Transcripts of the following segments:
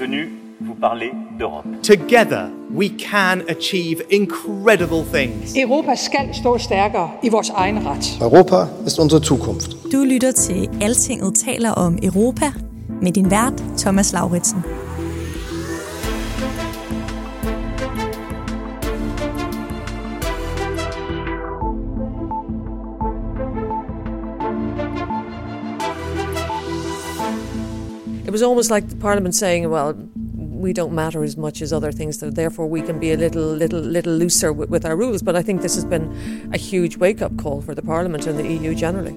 venu vous parler d'Europe. Together, we can achieve incredible things. Europa skal stå stærkere i vores egen ret. Europa ist unsere Zukunft. Du lytter til Altinget taler om Europa med din vært Thomas Lauritsen. Was almost like the Parliament saying, well, we don't matter as much as other things, so therefore we can be a little, little, little looser with, with our rules. But I think this has been a huge wake-up call for the Parliament and the EU generally.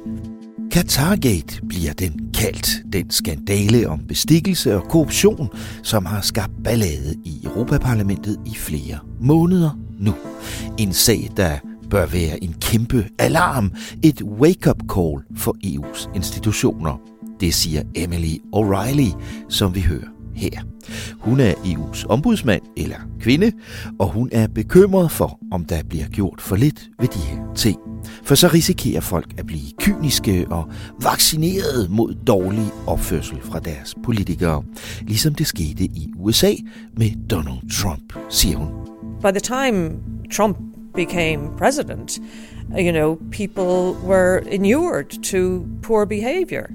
Qatargate bliver den kaldt, den skandale om bestikkelse og korruption, som har skabt ballade i Europaparlamentet i flere måneder nu. En sag, der bør være en kæmpe alarm, et wake-up call for EU's institutioner. Det siger Emily O'Reilly, som vi hører her. Hun er EU's ombudsmand eller kvinde, og hun er bekymret for, om der bliver gjort for lidt ved de her ting. For så risikerer folk at blive kyniske og vaccineret mod dårlig opførsel fra deres politikere, ligesom det skete i USA med Donald Trump, siger hun. By the time Trump became president, you know, people were inured to poor behavior.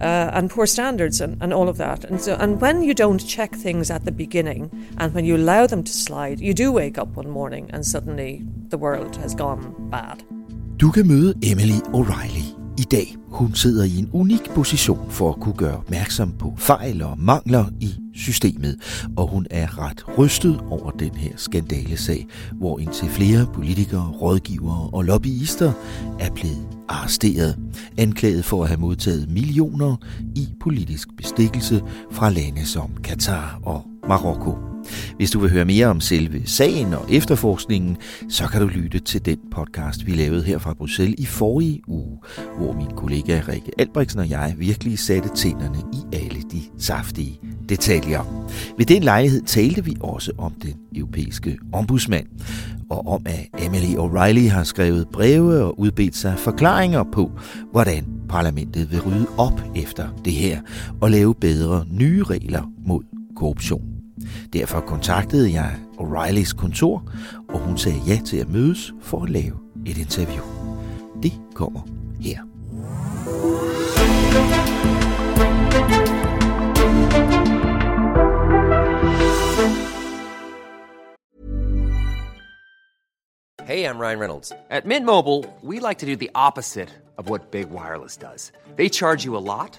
Uh, and poor standards and, and all of that. And so, and when you don't check things at the beginning, and when you allow them to slide, you do wake up one morning and suddenly the world has gone bad. Du kan møde Emily O'Reilly i dag. Hun sidder i en unik position for at kunne gøre opmærksom på fejl og mangler i systemet, og hun er ret rystet over den her skandalesag, hvor indtil flere politikere, rådgivere og lobbyister er blevet arresteret, anklaget for at have modtaget millioner i politisk bestikkelse fra lande som Katar og Marokko. Hvis du vil høre mere om selve sagen og efterforskningen, så kan du lytte til den podcast, vi lavede her fra Bruxelles i forrige uge, hvor min kollega Rikke Albrechtsen og jeg virkelig satte tænderne i alle de saftige detaljer. Ved den lejlighed talte vi også om den europæiske ombudsmand, og om at Emily O'Reilly har skrevet breve og udbedt sig forklaringer på, hvordan parlamentet vil rydde op efter det her og lave bedre nye regler mod korruption. Derfor kontaktede jeg O'Reillys kontor, og hun sagde ja til at mødes for at lave et interview. Det kommer her. Hey, I'm Ryan Reynolds. At Mint Mobile, we like to do the opposite of what Big Wireless does. They charge you a lot,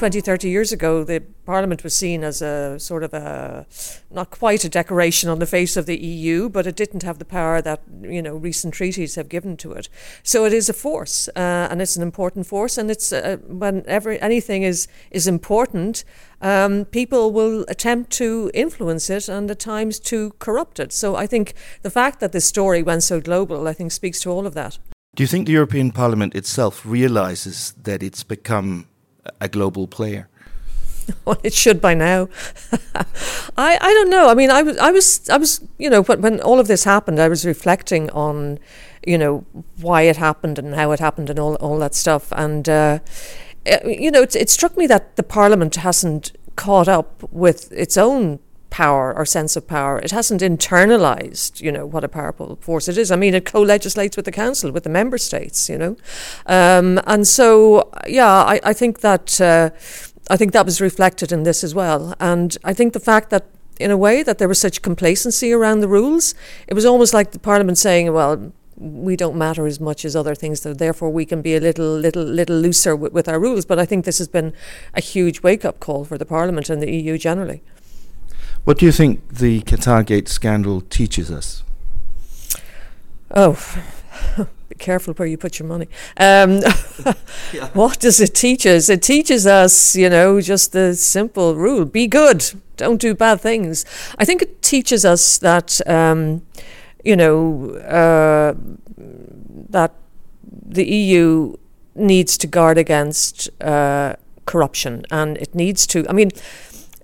20, 30 years ago, the Parliament was seen as a sort of a, not quite a decoration on the face of the EU, but it didn't have the power that, you know, recent treaties have given to it. So it is a force, uh, and it's an important force, and it's, uh, whenever anything is, is important, um, people will attempt to influence it and at times to corrupt it. So I think the fact that this story went so global, I think, speaks to all of that. Do you think the European Parliament itself realizes that it's become a global player? Well, it should by now. I I don't know. I mean, I was I was I was you know when all of this happened, I was reflecting on you know why it happened and how it happened and all all that stuff, and uh, you know it, it struck me that the Parliament hasn't caught up with its own power or sense of power. It hasn't internalized, you know, what a powerful force it is. I mean, it co-legislates with the council, with the member states, you know, um, and so yeah, I, I think that uh, I think that was reflected in this as well. And I think the fact that in a way that there was such complacency around the rules, it was almost like the Parliament saying, well. We don't matter as much as other things, so therefore we can be a little, little, little looser with, with our rules. But I think this has been a huge wake-up call for the Parliament and the EU generally. What do you think the Qatargate scandal teaches us? Oh, be careful where you put your money. Um, What does it teach us? It teaches us, you know, just the simple rule: be good, don't do bad things. I think it teaches us that, um, you know, uh, that the EU needs to guard against uh, corruption, and it needs to. I mean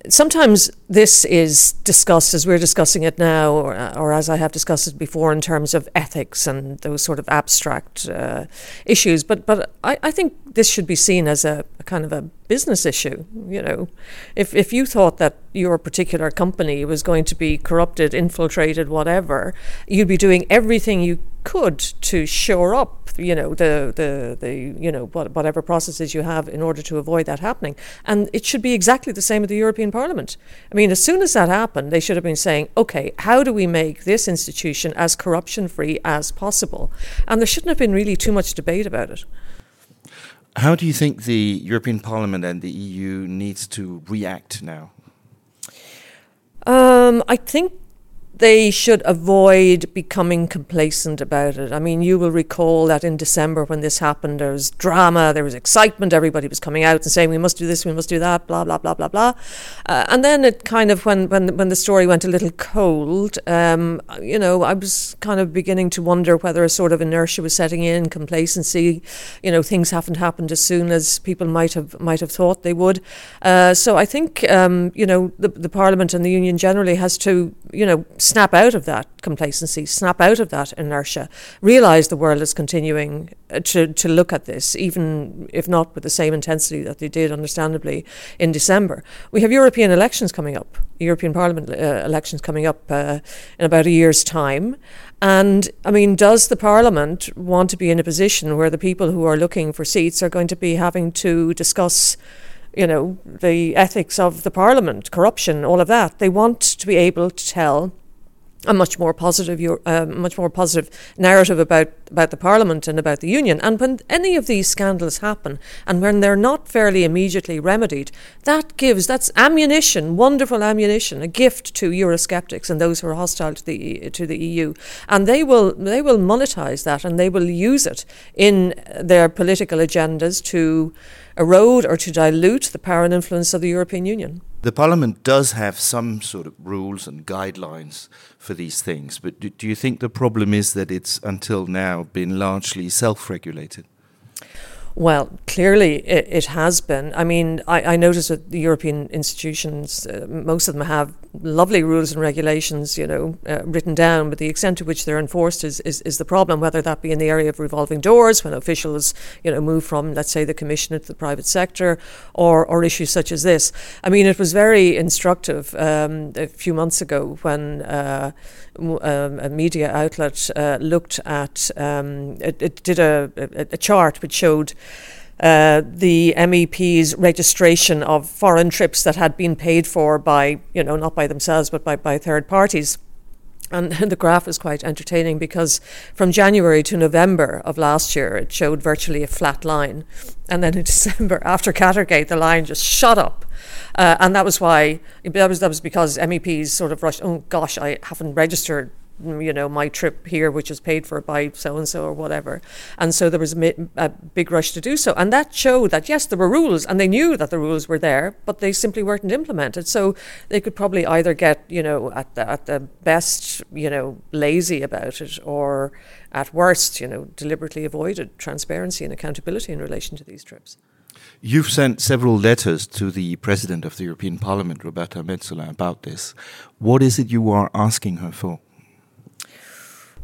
sometimes this is discussed as we're discussing it now, or, or, as I have discussed it before, in terms of ethics and those sort of abstract uh, issues. But but I, I think this should be seen as a, a, kind of a business issue. You know, if if you thought that your particular company was going to be corrupted, infiltrated, whatever, you'd be doing everything you could to shore up, you know, the the the you know what, whatever processes you have in order to avoid that happening. And it should be exactly the same with the European Parliament. I mean, as soon as that happened, they should have been saying, okay, how do we make this institution as corruption free as possible? And there shouldn't have been really too much debate about it. How do you think the European Parliament and the EU needs to react now? Um, I think they should avoid becoming complacent about it. I mean, you will recall that in December when this happened, there was drama, there was excitement, everybody was coming out and saying, we must do this, we must do that, blah, blah, blah, blah, blah. Uh, and then it kind of, when, when, when the story went a little cold, um, you know, I was kind of beginning to wonder whether a sort of inertia was setting in, complacency, you know, things haven't happened as soon as people might have, might have thought they would. Uh, so I think, um, you know, the, the Parliament and the Union generally has to, you know, snap out of that complacency, snap out of that inertia, realize the world is continuing uh, to, to look at this, even if not with the same intensity that they did, understandably, in December. We have European elections coming up, European Parliament uh, elections coming up uh, in about a year's time. And I mean, does the Parliament want to be in a position where the people who are looking for seats are going to be having to discuss? you know, the ethics of the parliament, corruption, all of that. They want to be able to tell a much more positive, uh, much more positive narrative about about the Parliament and about the Union. And when any of these scandals happen, and when they're not fairly immediately remedied, that gives that's ammunition, wonderful ammunition, a gift to Eurosceptics and those who are hostile to the to the EU, and they will they will monetize that and they will use it in their political agendas to erode or to dilute the power and influence of the European Union. The Parliament does have some sort of rules and guidelines for these things, but do, do you think the problem is that it's until now been largely self regulated? Well, clearly it, it has been. I mean, I, I notice that the European institutions, uh, most of them have lovely rules and regulations, you know, uh, written down, but the extent to which they're enforced is, is, is the problem, whether that be in the area of revolving doors, when officials, you know, move from, let's say, the Commission to the private sector, or, or issues such as this. I mean, it was very instructive um, a few months ago when uh, um, a media outlet uh, looked at, um, it, it, did a, a, a chart which showed uh, the MEP's registration of foreign trips that had been paid for by, you know, not by themselves but by, by third parties. And the graph is quite entertaining because from January to November of last year, it showed virtually a flat line. And then in December, after Qatargate, the line just shot up. Uh, and that was why, that was, that was because MEPs sort of rushed, oh gosh, I haven't registered you know, my trip here, which is paid for by so and so or whatever. And so there was a, a, big rush to do so. And that showed that, yes, there were rules and they knew that the rules were there, but they simply weren't implemented. So they could probably either get, you know, at the, at the best, you know, lazy about it or at worst, you know, deliberately avoided transparency and accountability in relation to these trips. You've sent several letters to the President of the European Parliament, Roberta Metsola, about this. What is it you are asking her for?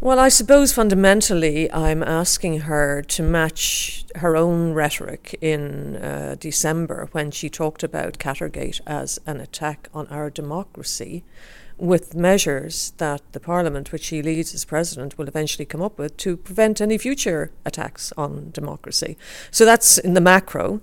Well, I suppose fundamentally I'm asking her to match her own rhetoric in uh, December when she talked about Qatargate as an attack on our democracy with measures that the Parliament, which she leads as President, will eventually come up with to prevent any future attacks on democracy. So that's in the macro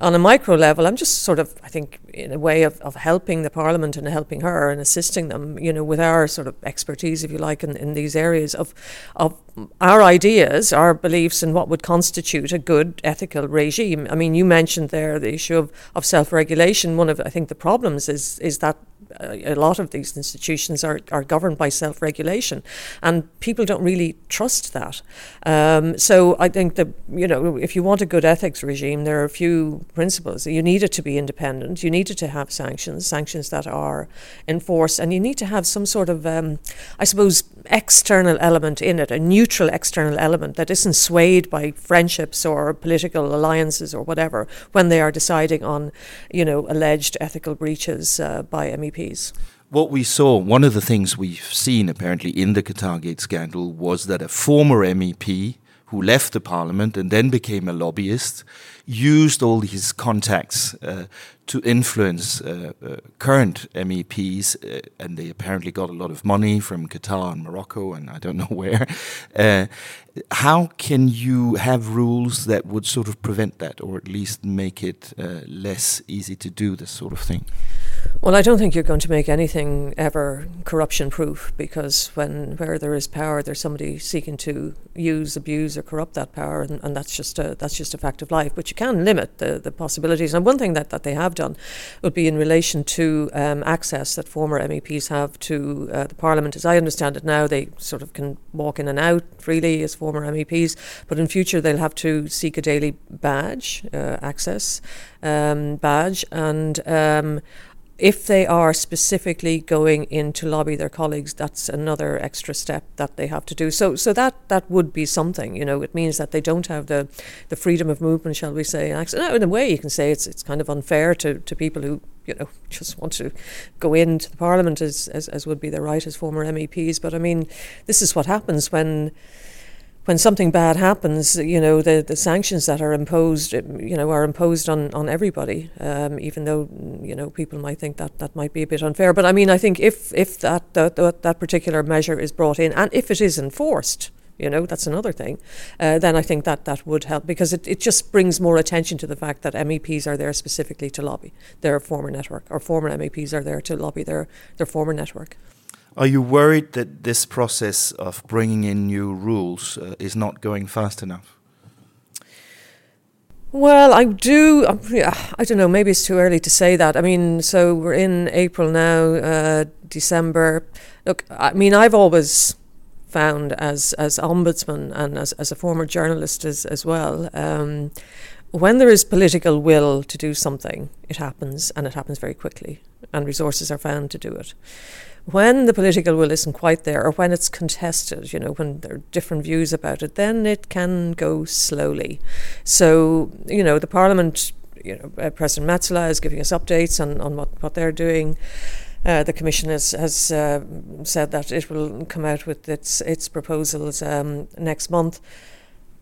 on a micro level, I'm just sort of, I think, in a way of, of helping the Parliament and helping her and assisting them, you know, with our sort of expertise, if you like, in, in these areas of, of our ideas, our beliefs, and what would constitute a good ethical regime. I mean, you mentioned there the issue of, of self regulation. One of, I think, the problems is, is that a lot of these institutions are, are governed by self regulation, and people don't really trust that. Um, so I think that you know if you want a good ethics regime, there are a few principles. You need it to be independent. You need it to have sanctions, sanctions that are enforced, and you need to have some sort of, um, I suppose, external element in it, a neutral external element that isn't swayed by friendships or political alliances or whatever when they are deciding on, you know, alleged ethical breaches uh, by MEPs. What we saw, one of the things we've seen apparently in the Qatargate scandal was that a former MEP who left the parliament and then became a lobbyist used all his contacts uh, to influence uh, uh, current MEPs, uh, and they apparently got a lot of money from Qatar and Morocco, and I don't know where. Uh, how can you have rules that would sort of prevent that, or at least make it uh, less easy to do this sort of thing? Well, I don't think you're going to make anything ever corruption proof because when where there is power, there's somebody seeking to use, abuse, or corrupt that power, and, and that's just a that's just a fact of life. But you can limit the, the possibilities. And one thing that, that they have done would be in relation to um, access that former MEPs have to uh, the Parliament. As I understand it now, they sort of can walk in and out freely as former MEPs, but in future they'll have to seek a daily badge uh, access um, badge and. Um, if they are specifically going in to lobby their colleagues, that's another extra step that they have to do. So, so that that would be something. You know, it means that they don't have the, the freedom of movement, shall we say? Now, in a way, you can say it's it's kind of unfair to, to people who you know just want to go into the parliament as, as as would be their right as former MEPs. But I mean, this is what happens when when something bad happens, you know, the, the sanctions that are imposed, you know, are imposed on, on everybody, um, even though, you know, people might think that that might be a bit unfair. But I mean, I think if, if that, that, that particular measure is brought in and if it is enforced, you know, that's another thing, uh, then I think that that would help because it, it just brings more attention to the fact that MEPs are there specifically to lobby their former network or former MEPs are there to lobby their, their former network. Are you worried that this process of bringing in new rules uh, is not going fast enough? Well, I do. Um, I don't know. Maybe it's too early to say that. I mean, so we're in April now, uh, December. Look, I mean, I've always found as as ombudsman and as, as a former journalist as as well. Um, when there is political will to do something, it happens, and it happens very quickly, and resources are found to do it when the political will isn't quite there or when it's contested, you know, when there are different views about it, then it can go slowly. So, you know, the Parliament, you know, uh, President Metsola is giving us updates on, on what, what they're doing. Uh, the Commission has, has uh, said that it will come out with its its proposals um, next month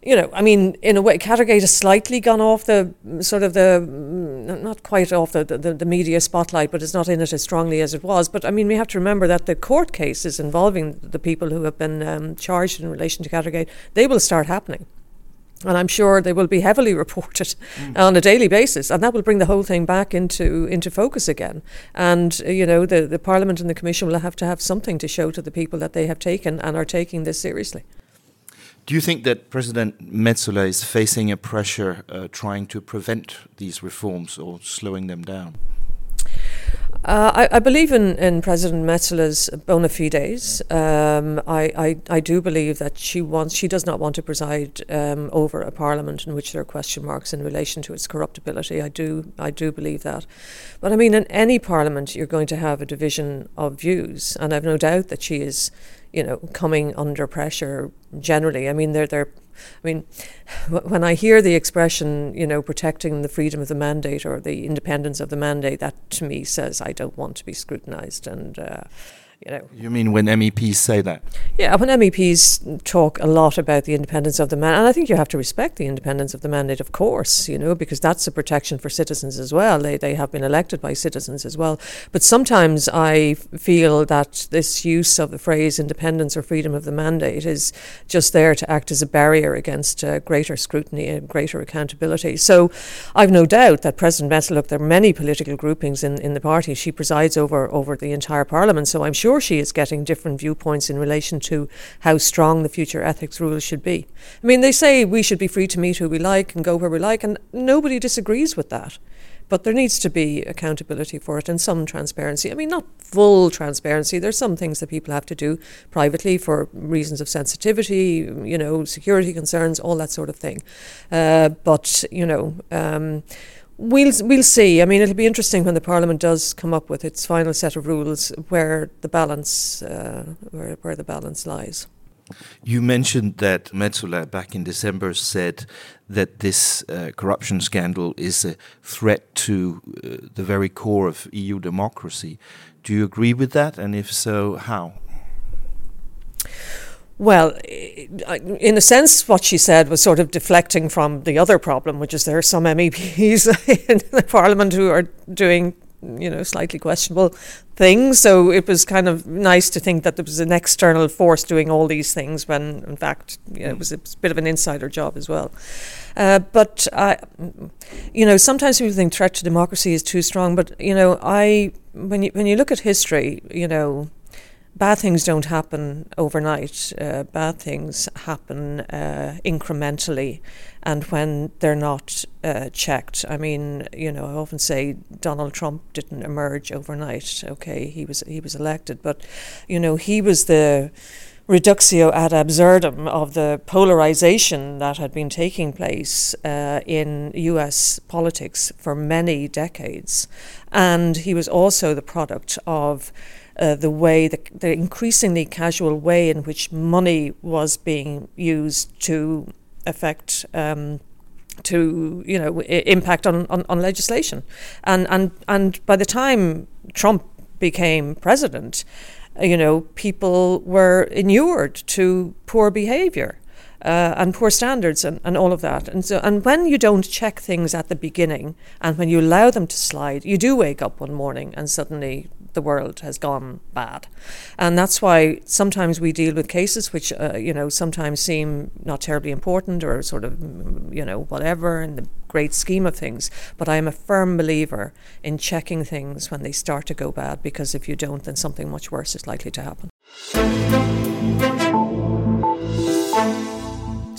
you know, I mean, in a way, Qatargate has slightly gone off the sort of the, not quite off the, the, the, media spotlight, but it's not in it as strongly as it was. But I mean, we have to remember that the court cases involving the people who have been um, charged in relation to Qatargate, they will start happening. And I'm sure they will be heavily reported mm. on a daily basis, and that will bring the whole thing back into into focus again. And uh, you know, the the Parliament and the Commission will have to have something to show to the people that they have taken and are taking this seriously. Do you think that President Metsola is facing a pressure uh, trying to prevent these reforms or slowing them down? Uh, I, I, believe in, in President Metsola's bona fides. Um, I, I, I, do believe that she wants she does not want to preside um, over a parliament in which there are question marks in relation to its corruptibility. I do I do believe that, but I mean in any parliament you're going to have a division of views, and I've no doubt that she is you know, coming under pressure generally. I mean, they're, they're I mean, when I hear the expression, you know, protecting the freedom of the mandate or the independence of the mandate, that to me says I don't want to be scrutinized and. Uh, you know. You mean when MEPs say that? Yeah, when MEPs talk a lot about the independence of the mandate, and I think you have to respect the independence of the mandate, of course, you know, because that's a protection for citizens as well. They they have been elected by citizens as well. But sometimes I feel that this use of the phrase independence or freedom of the mandate is just there to act as a barrier against uh, greater scrutiny and greater accountability. So I've no doubt that President Metsola, look, there are many political groupings in, in the party. She presides over over the entire parliament, so I'm sure sure she is getting different viewpoints in relation to how strong the future ethics rules should be. I mean, they say we should be free to meet who we like and go where we like, and nobody disagrees with that. But there needs to be accountability for it and some transparency. I mean, not full transparency. There's some things that people have to do privately for reasons of sensitivity, you know, security concerns, all that sort of thing. Uh, but, you know, um, We'll we'll see. I mean, it'll be interesting when the Parliament does come up with its final set of rules, where the balance uh, where where the balance lies. You mentioned that Metsola back in December said that this uh, corruption scandal is a threat to uh, the very core of EU democracy. Do you agree with that? And if so, how? Well, in a sense, what she said was sort of deflecting from the other problem, which is there are some MEPs in the Parliament who are doing, you know, slightly questionable things. So it was kind of nice to think that there was an external force doing all these things when, in fact, you know, it was a bit of an insider job as well. Uh, but, I, you know, sometimes people think threat to democracy is too strong. But, you know, I when you, when you look at history, you know, bad things don't happen overnight. Uh, bad things happen uh, incrementally, and when they're not uh, checked. I mean, you know, I often say Donald Trump didn't emerge overnight. Okay, he was he was elected, but you know, he was the reductio ad absurdum of the polarization that had been taking place uh, in US politics for many decades. And he was also the product of uh, the way, the, the increasingly casual way in which money was being used to affect. Um, to you know impact on, on, on legislation, and and and by the time Trump became president, you know people were inured to poor behaviour, uh, and poor standards and, and all of that. And so, and when you don't check things at the beginning, and when you allow them to slide, you do wake up one morning and suddenly the world has gone bad. And that's why sometimes we deal with cases which, uh, you know, sometimes seem not terribly important or sort of, you know, whatever in the great scheme of things. But I am a firm believer in checking things when they start to go bad because if you don't, then something much worse is likely to happen.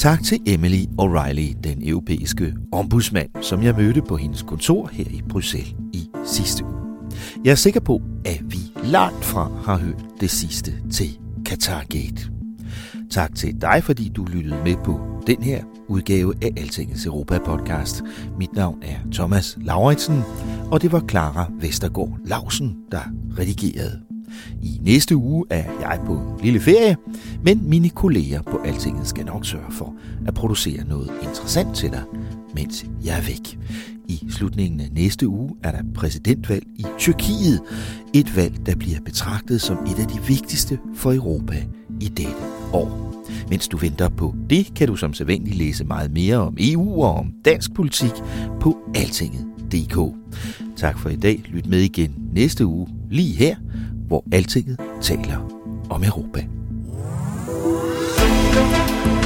Tak til Emily O'Reilly, den europæiske ombudsmand, som jeg mødte på hendes kontor her i Bruxelles i sidste uge. Jeg er sikker på, at vi langt fra har hørt det sidste til Qatargate. Tak til dig, fordi du lyttede med på den her udgave af Altingets Europa-podcast. Mit navn er Thomas Lauritsen, og det var Clara Vestergaard Lausen, der redigerede. I næste uge er jeg på en lille ferie, men mine kolleger på Altinget skal nok sørge for at producere noget interessant til dig, mens jeg er væk. I slutningen af næste uge er der præsidentvalg i Tyrkiet. Et valg, der bliver betragtet som et af de vigtigste for Europa i dette år. Mens du venter på det, kan du som sædvanligt læse meget mere om EU og om dansk politik på altinget.dk. Tak for i dag. Lyt med igen næste uge, lige her, hvor Altinget taler om Europa. thank you